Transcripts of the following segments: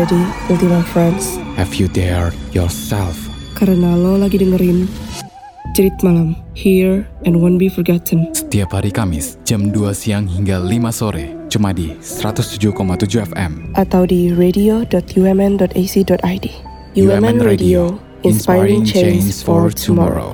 Are you ready, Ultima Friends? Have you dared yourself? Karena lo lagi dengerin Cerit Malam, Here and Won't Be Forgotten. Setiap hari Kamis, jam 2 siang hingga 5 sore, cuma di 107,7 FM. Atau di radio.umn.ac.id. UMN Radio, inspiring change for tomorrow.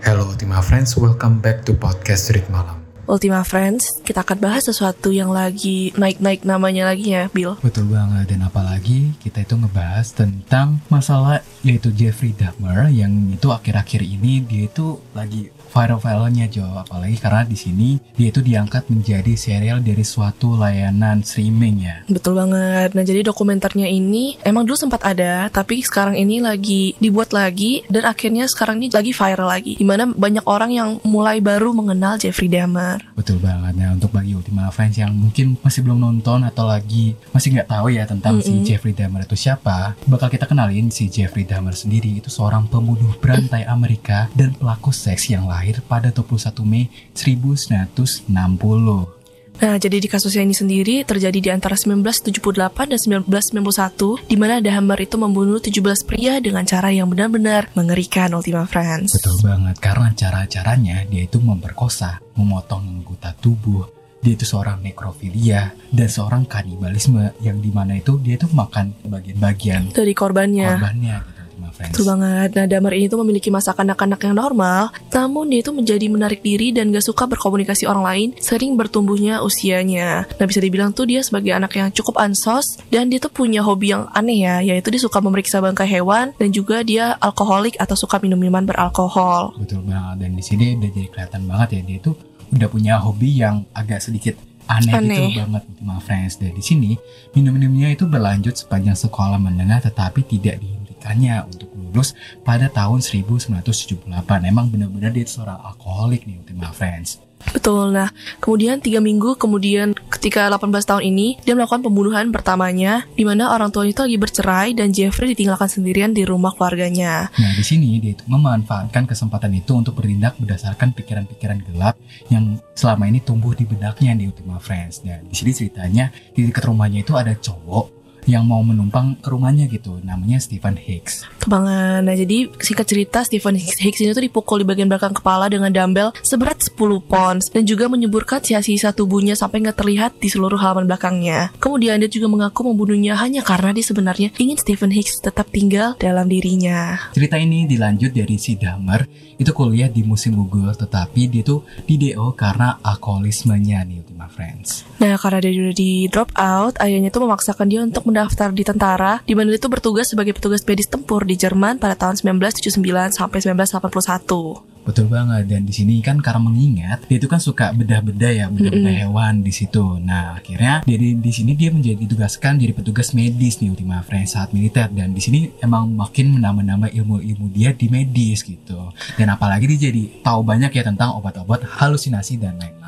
Hello Ultima Friends, welcome back to podcast Cerit Malam. Ultima Friends, kita akan bahas sesuatu yang lagi naik-naik namanya lagi ya, Bill. Betul banget, dan apalagi kita itu ngebahas tentang masalah yaitu Jeffrey Dahmer yang itu akhir-akhir ini dia itu lagi viral-viralnya Jo, apalagi karena di sini dia itu diangkat menjadi serial dari suatu layanan streaming ya. Betul banget. Nah, jadi dokumenternya ini emang dulu sempat ada, tapi sekarang ini lagi dibuat lagi dan akhirnya sekarang ini lagi viral lagi. Di mana banyak orang yang mulai baru mengenal Jeffrey Dahmer. Betul banget. Nah, untuk bagi Ultima Friends yang mungkin masih belum nonton atau lagi masih nggak tahu ya tentang Mm-mm. si Jeffrey Dahmer itu siapa, bakal kita kenalin si Jeffrey Dahmer sendiri itu seorang pembunuh berantai Amerika dan pelaku seks yang lahir pada 21 Mei 1960. Nah, jadi di kasusnya ini sendiri terjadi di antara 1978 dan 1991, di mana Dahmer itu membunuh 17 pria dengan cara yang benar-benar mengerikan Ultima Friends. Betul banget, karena cara-caranya dia itu memperkosa, memotong anggota tubuh, dia itu seorang nekrofilia dan seorang kanibalisme yang di mana itu dia itu makan bagian-bagian Dari korbannya. korbannya gitu. Betul banget. Nah, Damar ini tuh memiliki masa kanak-kanak yang normal, namun dia itu menjadi menarik diri dan gak suka berkomunikasi orang lain, sering bertumbuhnya usianya. Nah, bisa dibilang tuh dia sebagai anak yang cukup ansos, dan dia tuh punya hobi yang aneh ya, yaitu dia suka memeriksa bangkai hewan, dan juga dia alkoholik atau suka minum minuman beralkohol. Betul banget dan di sini udah jadi kelihatan banget ya dia itu udah punya hobi yang agak sedikit aneh, Aneh. gitu banget Ultima Friends. Dan di sini minum-minumnya itu berlanjut sepanjang sekolah menengah tetapi tidak dihentikannya untuk lulus pada tahun 1978. Emang benar-benar dia seorang alkoholik nih Ultima Friends. Betul. Nah, kemudian tiga minggu kemudian ketika 18 tahun ini, dia melakukan pembunuhan pertamanya, di mana orang tuanya itu lagi bercerai dan Jeffrey ditinggalkan sendirian di rumah keluarganya. Nah di sini dia itu memanfaatkan kesempatan itu untuk bertindak berdasarkan pikiran-pikiran gelap yang selama ini tumbuh di benaknya di Ultima Friends. Dan di sini ceritanya di dekat rumahnya itu ada cowok yang mau menumpang rumahnya gitu, namanya Stephen Hicks. Kebangan. Nah, jadi singkat cerita Stephen Hicks, ini tuh dipukul di bagian belakang kepala dengan dumbbell seberat 10 pounds dan juga menyuburkan sisa-sisa tubuhnya sampai nggak terlihat di seluruh halaman belakangnya. Kemudian dia juga mengaku membunuhnya hanya karena dia sebenarnya ingin Stephen Hicks tetap tinggal dalam dirinya. Cerita ini dilanjut dari si Dahmer itu kuliah di musim gugur, tetapi dia tuh di DO karena alkoholismenya nih Ultima Friends. Nah, karena dia udah di drop out, ayahnya tuh memaksakan dia untuk mendaftar di tentara, di mana dia tuh bertugas sebagai petugas medis tempur di Jerman pada tahun 1979 sampai 1981. Betul banget dan di sini kan karena mengingat dia itu kan suka bedah-bedah ya bedah-bedah hewan di situ. Nah akhirnya jadi di sini dia menjadi ditugaskan jadi petugas medis nih Ultima Friends saat militer dan di sini emang makin menambah-nambah ilmu-ilmu dia di medis gitu. Dan apalagi dia jadi tahu banyak ya tentang obat-obat halusinasi dan lain-lain.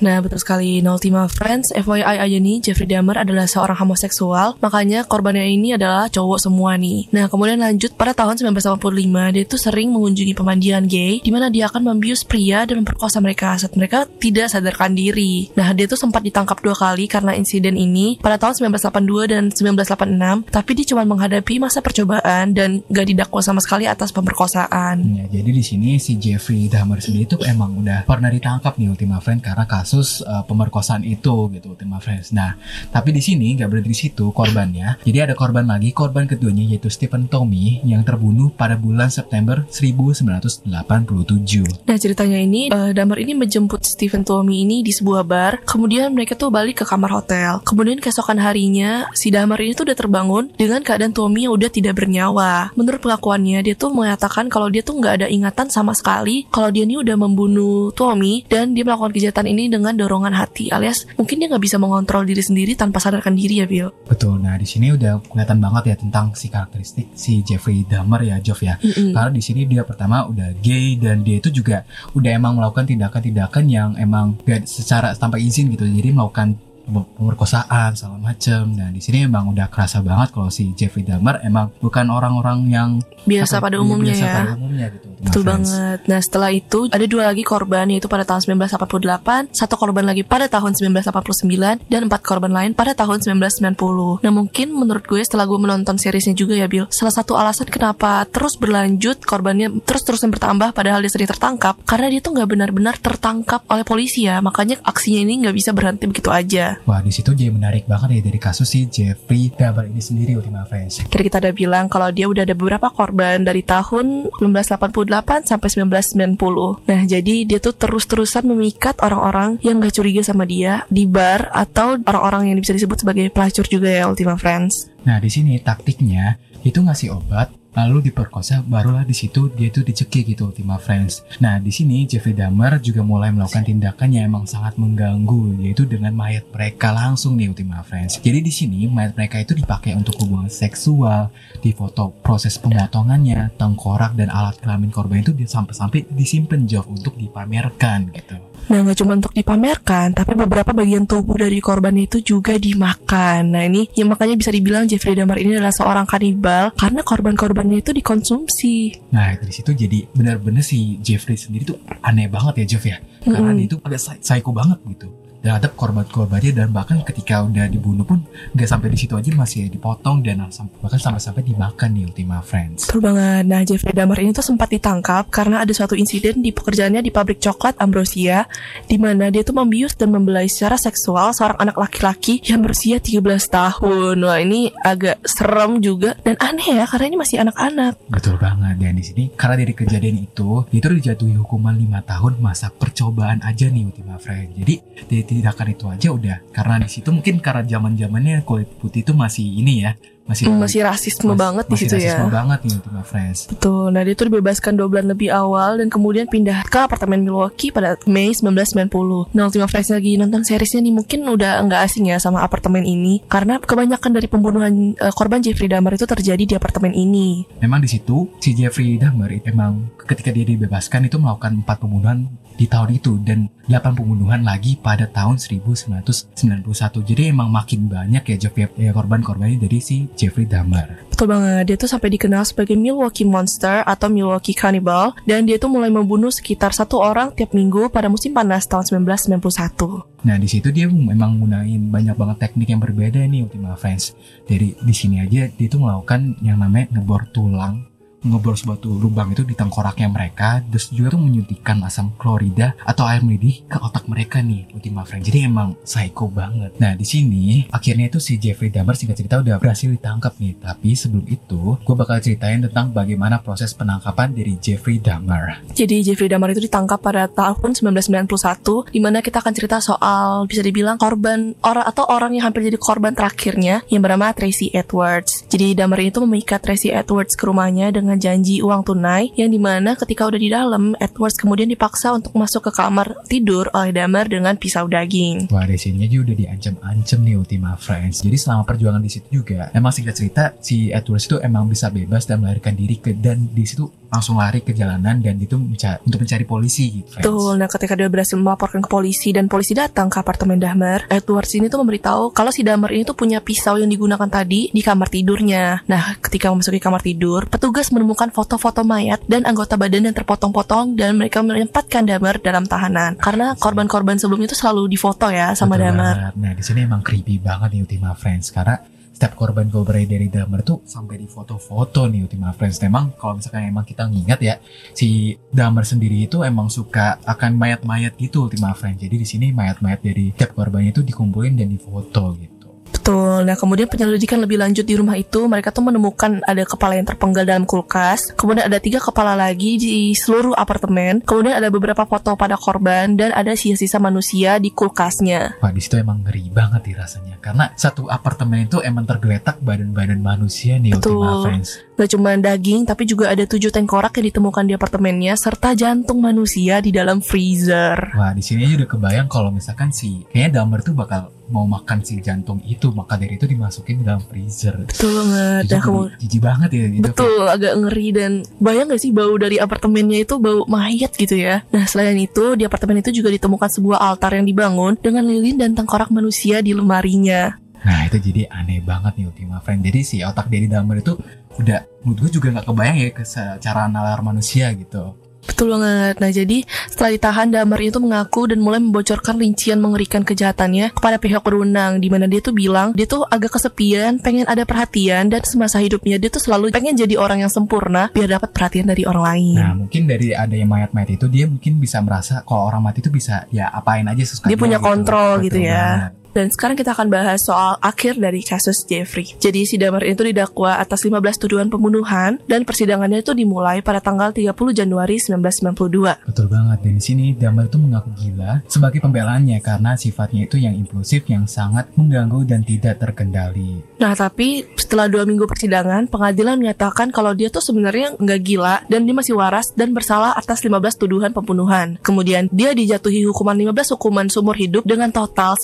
Nah, betul sekali. Ultima Friends, FYI aja nih, Jeffrey Dahmer adalah seorang homoseksual, makanya korbannya ini adalah cowok semua nih. Nah, kemudian lanjut pada tahun 1985, dia itu sering mengunjungi pemandian gay, di mana dia akan membius pria dan memperkosa mereka saat mereka tidak sadarkan diri. Nah, dia tuh sempat ditangkap dua kali karena insiden ini pada tahun 1982 dan 1986, tapi dia cuma menghadapi masa percobaan dan gak didakwa sama sekali atas pemerkosaan. Ya, jadi di sini si Jeffrey Dahmer sendiri itu emang udah pernah ditangkap nih Ultima Friends karena kasus uh, pemerkosaan itu gitu Ultima Friends. Nah, tapi di sini nggak berhenti di situ korbannya. Jadi ada korban lagi, korban keduanya yaitu Stephen Tommy yang terbunuh pada bulan September 1987. Nah ceritanya ini eh, Damar ini menjemput Stephen Tommy ini di sebuah bar Kemudian mereka tuh balik ke kamar hotel Kemudian keesokan harinya si Damar ini tuh udah terbangun Dengan keadaan Tommy yang udah tidak bernyawa Menurut pengakuannya dia tuh mengatakan kalau dia tuh nggak ada ingatan sama sekali Kalau dia ini udah membunuh Tommy Dan dia melakukan kejahatan ini dengan dorongan hati Alias mungkin dia nggak bisa mengontrol diri sendiri tanpa sadarkan diri ya Bill Betul. Nah, di sini udah kelihatan banget ya tentang si karakteristik si Jeffrey Dahmer ya, Joff ya. Mm-mm. Karena di sini dia pertama udah gay dan dia itu juga udah emang melakukan tindakan-tindakan yang emang gak secara tanpa izin gitu. Jadi melakukan pemerkosaan segala macem. Nah di sini emang udah kerasa banget kalau si Jeffrey Dahmer emang bukan orang-orang yang Biasa apa, pada iya, umumnya biasa ya pada umumnya gitu Betul Friends. banget. Nah setelah itu ada dua lagi korban yaitu pada tahun 1988, satu korban lagi pada tahun 1989, dan empat korban lain pada tahun 1990. Nah mungkin menurut gue setelah gue menonton seriesnya juga ya Bill, salah satu alasan kenapa terus berlanjut korbannya terus-terusan bertambah padahal dia sering tertangkap, karena dia tuh nggak benar-benar tertangkap oleh polisi ya, makanya aksinya ini nggak bisa berhenti begitu aja. Wah di situ jadi menarik banget ya dari kasus si Jeffrey Dahmer ini sendiri Ultima Friends. Tadi kita udah bilang kalau dia udah ada beberapa korban dari tahun 1988 sampai 1990. Nah, jadi dia tuh terus-terusan memikat orang-orang yang gak curiga sama dia di bar atau orang-orang yang bisa disebut sebagai pelacur juga ya Ultima Friends. Nah di sini taktiknya itu ngasih obat lalu diperkosa barulah di situ dia itu dicekik gitu Ultima Friends. Nah di sini Jeffrey Dahmer juga mulai melakukan tindakan yang emang sangat mengganggu yaitu dengan mayat mereka langsung nih Ultima Friends. Jadi di sini mayat mereka itu dipakai untuk hubungan seksual, difoto proses pemotongannya, tengkorak dan alat kelamin korban itu sampai-sampai disimpan Joff untuk dipamerkan gitu. Nah, gak cuma untuk dipamerkan, tapi beberapa bagian tubuh dari korban itu juga dimakan. Nah, ini yang makanya bisa dibilang Jeffrey Dahmer ini adalah seorang kanibal karena korban-korbannya itu dikonsumsi. Nah dari situ jadi benar-benar si Jeffrey sendiri tuh aneh banget ya Jeff ya Karena Mm-mm. dia itu agak psy- psycho banget gitu terhadap korban-korbannya dan bahkan ketika udah dibunuh pun nggak sampai di situ aja masih dipotong dan bahkan sampai-sampai dimakan nih Ultima Friends. Betul banget. Nah, Jeffrey Dahmer ini tuh sempat ditangkap karena ada suatu insiden di pekerjaannya di pabrik coklat Ambrosia, di mana dia tuh membius dan membelai secara seksual seorang anak laki-laki yang berusia 13 tahun. Wah, ini agak serem juga dan aneh ya, karena ini masih anak-anak. Betul banget dan di sini karena dari kejadian itu dia itu dijatuhi hukuman 5 tahun masa percobaan aja nih Ultima Friends. Jadi dari tindakan itu aja udah karena di situ mungkin karena zaman zamannya kulit putih itu masih ini ya masih Hmm, Masih rasisme mas- banget di masih situ rasisme ya. banget nih Friends. Betul. Nah, dia tuh dibebaskan dua bulan lebih awal dan kemudian pindah ke apartemen Milwaukee pada Mei 1990. Nah, Ultima Friends lagi nonton seriesnya nih mungkin udah nggak asing ya sama apartemen ini karena kebanyakan dari pembunuhan eh, korban Jeffrey Dahmer itu terjadi di apartemen ini. Memang di situ si Jeffrey Dahmer itu emang ketika dia dibebaskan itu melakukan empat pembunuhan di tahun itu dan 8 pembunuhan lagi pada tahun 1991. Jadi emang makin banyak ya Jeff ya, korban-korbannya dari si Jeffrey Dahmer. Betul banget, dia tuh sampai dikenal sebagai Milwaukee Monster atau Milwaukee Cannibal dan dia tuh mulai membunuh sekitar satu orang tiap minggu pada musim panas tahun 1991. Nah di situ dia memang gunain banyak banget teknik yang berbeda nih Ultima Friends. Dari di sini aja dia tuh melakukan yang namanya ngebor tulang ngebor suatu lubang itu di tengkoraknya mereka terus juga tuh menyuntikkan asam klorida atau air mendidih ke otak mereka nih Ultima Friends jadi emang psycho banget. Nah di sini akhirnya itu si Jeffrey Dahmer singkat cerita udah berhasil ditangkap nih. Tapi sebelum itu gue bakal ceritain tentang bagaimana proses penangkapan dari Jeffrey Dahmer. Jadi Jeffrey Dahmer itu ditangkap pada tahun 1991 di mana kita akan cerita soal bisa dibilang korban orang atau orang yang hampir jadi korban terakhirnya yang bernama Tracy Edwards. Jadi Dahmer itu memikat Tracy Edwards ke rumahnya dengan janji uang tunai yang di mana ketika udah di dalam Edwards kemudian dipaksa untuk masuk ke kamar tidur oleh Dahmer dengan pisau daging. Wah, sini juga udah diancam-ancam nih Ultima Friends. Jadi selama perjuangan di situ juga, emang singkat cerita si Edwards itu emang bisa bebas dan melarikan diri ke dan di situ langsung lari ke jalanan dan itu menca- untuk mencari polisi gitu. Betul, nah ketika dia berhasil melaporkan ke polisi dan polisi datang ke apartemen Dahmer, Edwards ini tuh memberitahu kalau si Dahmer ini tuh punya pisau yang digunakan tadi di kamar tidurnya. Nah, ketika memasuki kamar tidur, petugas menemukan foto-foto mayat dan anggota badan yang terpotong-potong dan mereka menempatkan Dahmer dalam tahanan. Karena korban-korban sebelumnya itu selalu difoto ya sama Betul Dahmer. banget. Nah, di sini emang creepy banget nih Ultima Friends karena setiap korban korban dari Dahmer tuh sampai di foto-foto nih Ultima Friends. Emang kalau misalkan emang kita ngingat ya, si Dahmer sendiri itu emang suka akan mayat-mayat gitu Ultima Friends. Jadi di sini mayat-mayat dari setiap korbannya itu dikumpulin dan difoto gitu. Betul. Nah, kemudian penyelidikan lebih lanjut di rumah itu, mereka tuh menemukan ada kepala yang terpenggal dalam kulkas. Kemudian ada tiga kepala lagi di seluruh apartemen. Kemudian ada beberapa foto pada korban dan ada sisa-sisa manusia di kulkasnya. Wah di situ emang ngeri banget nih rasanya karena satu apartemen itu emang tergeletak badan-badan manusia nih Betul. Ultima Friends. Gak cuma daging, tapi juga ada tujuh tengkorak yang ditemukan di apartemennya, serta jantung manusia di dalam freezer. Wah di sini aja udah kebayang kalau misalkan si kayaknya Dahmer tuh bakal mau makan si jantung itu maka dari itu dimasukin ke dalam freezer. Betul banget. Kemudian jadi jijik banget ya gitu. Betul, agak ngeri dan bayang gak sih bau dari apartemennya itu bau mayat gitu ya. Nah selain itu di apartemen itu juga ditemukan sebuah altar yang dibangun dengan lilin dan tengkorak manusia di lemarinya. Nah itu jadi aneh banget nih Ultima Friend. Jadi si otak Dedi Damar itu udah menurut gue juga nggak kebayang ya ke secara nalar manusia gitu. Betul banget. Nah, jadi setelah ditahan, Damar itu mengaku dan mulai membocorkan rincian mengerikan kejahatannya kepada pihak berwenang, di mana dia tuh bilang dia tuh agak kesepian, pengen ada perhatian, dan semasa hidupnya dia tuh selalu pengen jadi orang yang sempurna biar dapat perhatian dari orang lain. Nah mungkin dari ada yang mayat-mayat itu dia mungkin bisa merasa kalau orang mati itu bisa ya apain aja sesuka Dia punya kontrol gitu Betul ya. banget. Dan sekarang kita akan bahas soal akhir dari kasus Jeffrey. Jadi si Damar itu didakwa atas 15 tuduhan pembunuhan dan persidangannya itu dimulai pada tanggal 30 Januari 1992. Betul banget. Dan di sini Damar itu mengaku gila sebagai pembelaannya karena sifatnya itu yang impulsif yang sangat mengganggu dan tidak terkendali. Nah tapi setelah dua minggu persidangan, pengadilan menyatakan kalau dia tuh sebenarnya nggak gila dan dia masih waras dan bersalah atas 15 tuduhan pembunuhan. Kemudian dia dijatuhi hukuman 15 hukuman seumur hidup dengan total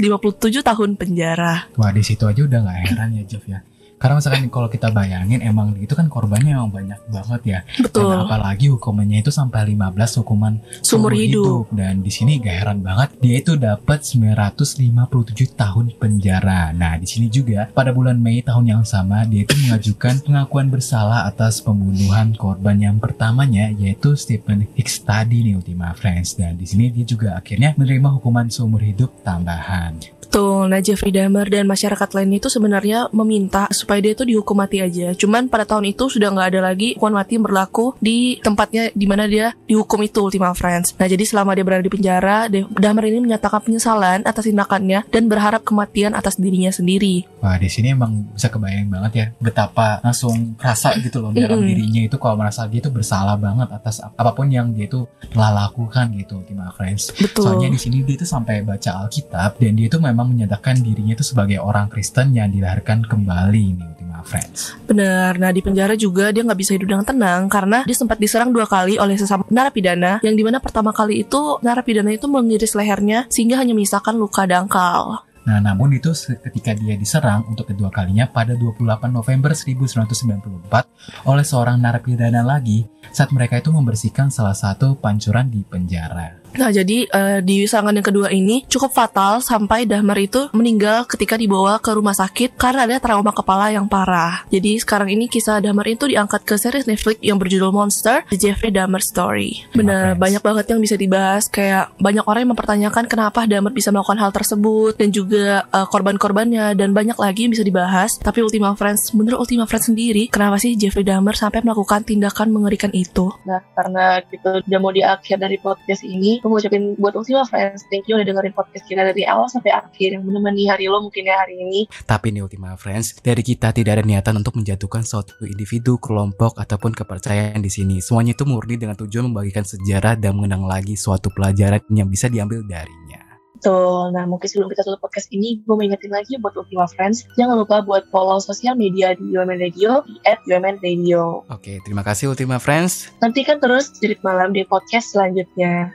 957 tahun penjara. Wah di situ aja udah nggak heran ya Jeff ya. Karena misalkan kalau kita bayangin emang itu kan korbannya emang banyak banget ya. Betul. Dan apalagi hukumannya itu sampai 15 hukuman Seumur hidup. Dan di sini gak heran banget dia itu dapat 957 tahun penjara. Nah, di sini juga pada bulan Mei tahun yang sama dia itu mengajukan pengakuan bersalah atas pembunuhan korban yang pertamanya yaitu Stephen Hicks tadi nih Ultima Friends. Dan di sini dia juga akhirnya menerima hukuman seumur hidup tambahan. Nah, Jeffrey Dahmer dan masyarakat lainnya itu sebenarnya meminta supaya dia itu dihukum mati aja. Cuman pada tahun itu sudah nggak ada lagi hukuman mati yang berlaku di tempatnya di mana dia dihukum itu Ultima Friends. Nah, jadi selama dia berada di penjara, Dahmer ini menyatakan penyesalan atas tindakannya dan berharap kematian atas dirinya sendiri. Wah di sini emang bisa kebayang banget ya betapa langsung rasa gitu loh dalam dirinya itu kalau merasa dia itu bersalah banget atas ap- apa pun yang dia itu telah lakukan gitu Ultima Friends. Betul. Soalnya di sini dia itu sampai baca Alkitab dan dia itu memang menyatakan dirinya itu sebagai orang Kristen yang dilahirkan kembali nih Ultima Friends. Benar. Nah, di penjara juga dia nggak bisa hidup dengan tenang karena dia sempat diserang dua kali oleh sesama narapidana yang di mana pertama kali itu narapidana itu mengiris lehernya sehingga hanya menyisakan luka dangkal. Nah, namun itu ketika dia diserang untuk kedua kalinya pada 28 November 1994 oleh seorang narapidana lagi saat mereka itu membersihkan salah satu pancuran di penjara. Nah, jadi eh, di serangan yang kedua ini cukup fatal sampai Dahmer itu meninggal ketika dibawa ke rumah sakit karena ada trauma kepala yang parah. Jadi sekarang ini kisah Dahmer itu diangkat ke series Netflix yang berjudul Monster, The Jeffrey Dahmer Story. Bener, banyak banget yang bisa dibahas. Kayak banyak orang yang mempertanyakan kenapa Dahmer bisa melakukan hal tersebut dan juga eh, korban-korbannya dan banyak lagi yang bisa dibahas. Tapi Ultima Friends, menurut Ultima Friends sendiri, kenapa sih Jeffrey Dahmer sampai melakukan tindakan mengerikan itu? Nah, karena gitu udah mau di akhir dari podcast ini, gue mau ucapin buat Ultima Friends, thank you udah dengerin podcast kita dari awal sampai akhir yang menemani hari lo mungkin ya hari ini. Tapi nih Ultima Friends, dari kita tidak ada niatan untuk menjatuhkan suatu individu, kelompok, ataupun kepercayaan di sini. Semuanya itu murni dengan tujuan membagikan sejarah dan mengenang lagi suatu pelajaran yang bisa diambil darinya. Betul. Nah, mungkin sebelum kita tutup podcast ini, gue mau ingetin lagi buat Ultima Friends, jangan lupa buat follow sosial media di UMN Radio, di at UMN Radio. Oke, terima kasih Ultima Friends. Nantikan terus Jerit Malam di podcast selanjutnya.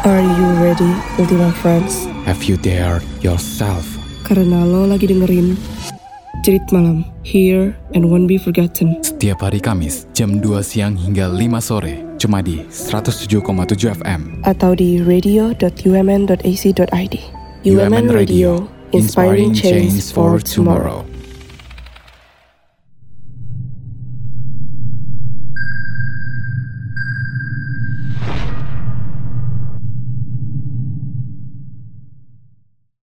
Are you ready, Ultima Friends? Have you dared yourself? Karena lo lagi dengerin Cerit Malam, Here and Won't Be Forgotten. Setiap hari Kamis, jam 2 siang hingga 5 sore, cuma di 107,7 FM. Atau di radio.umn.ac.id. UMN Radio, inspiring change for tomorrow.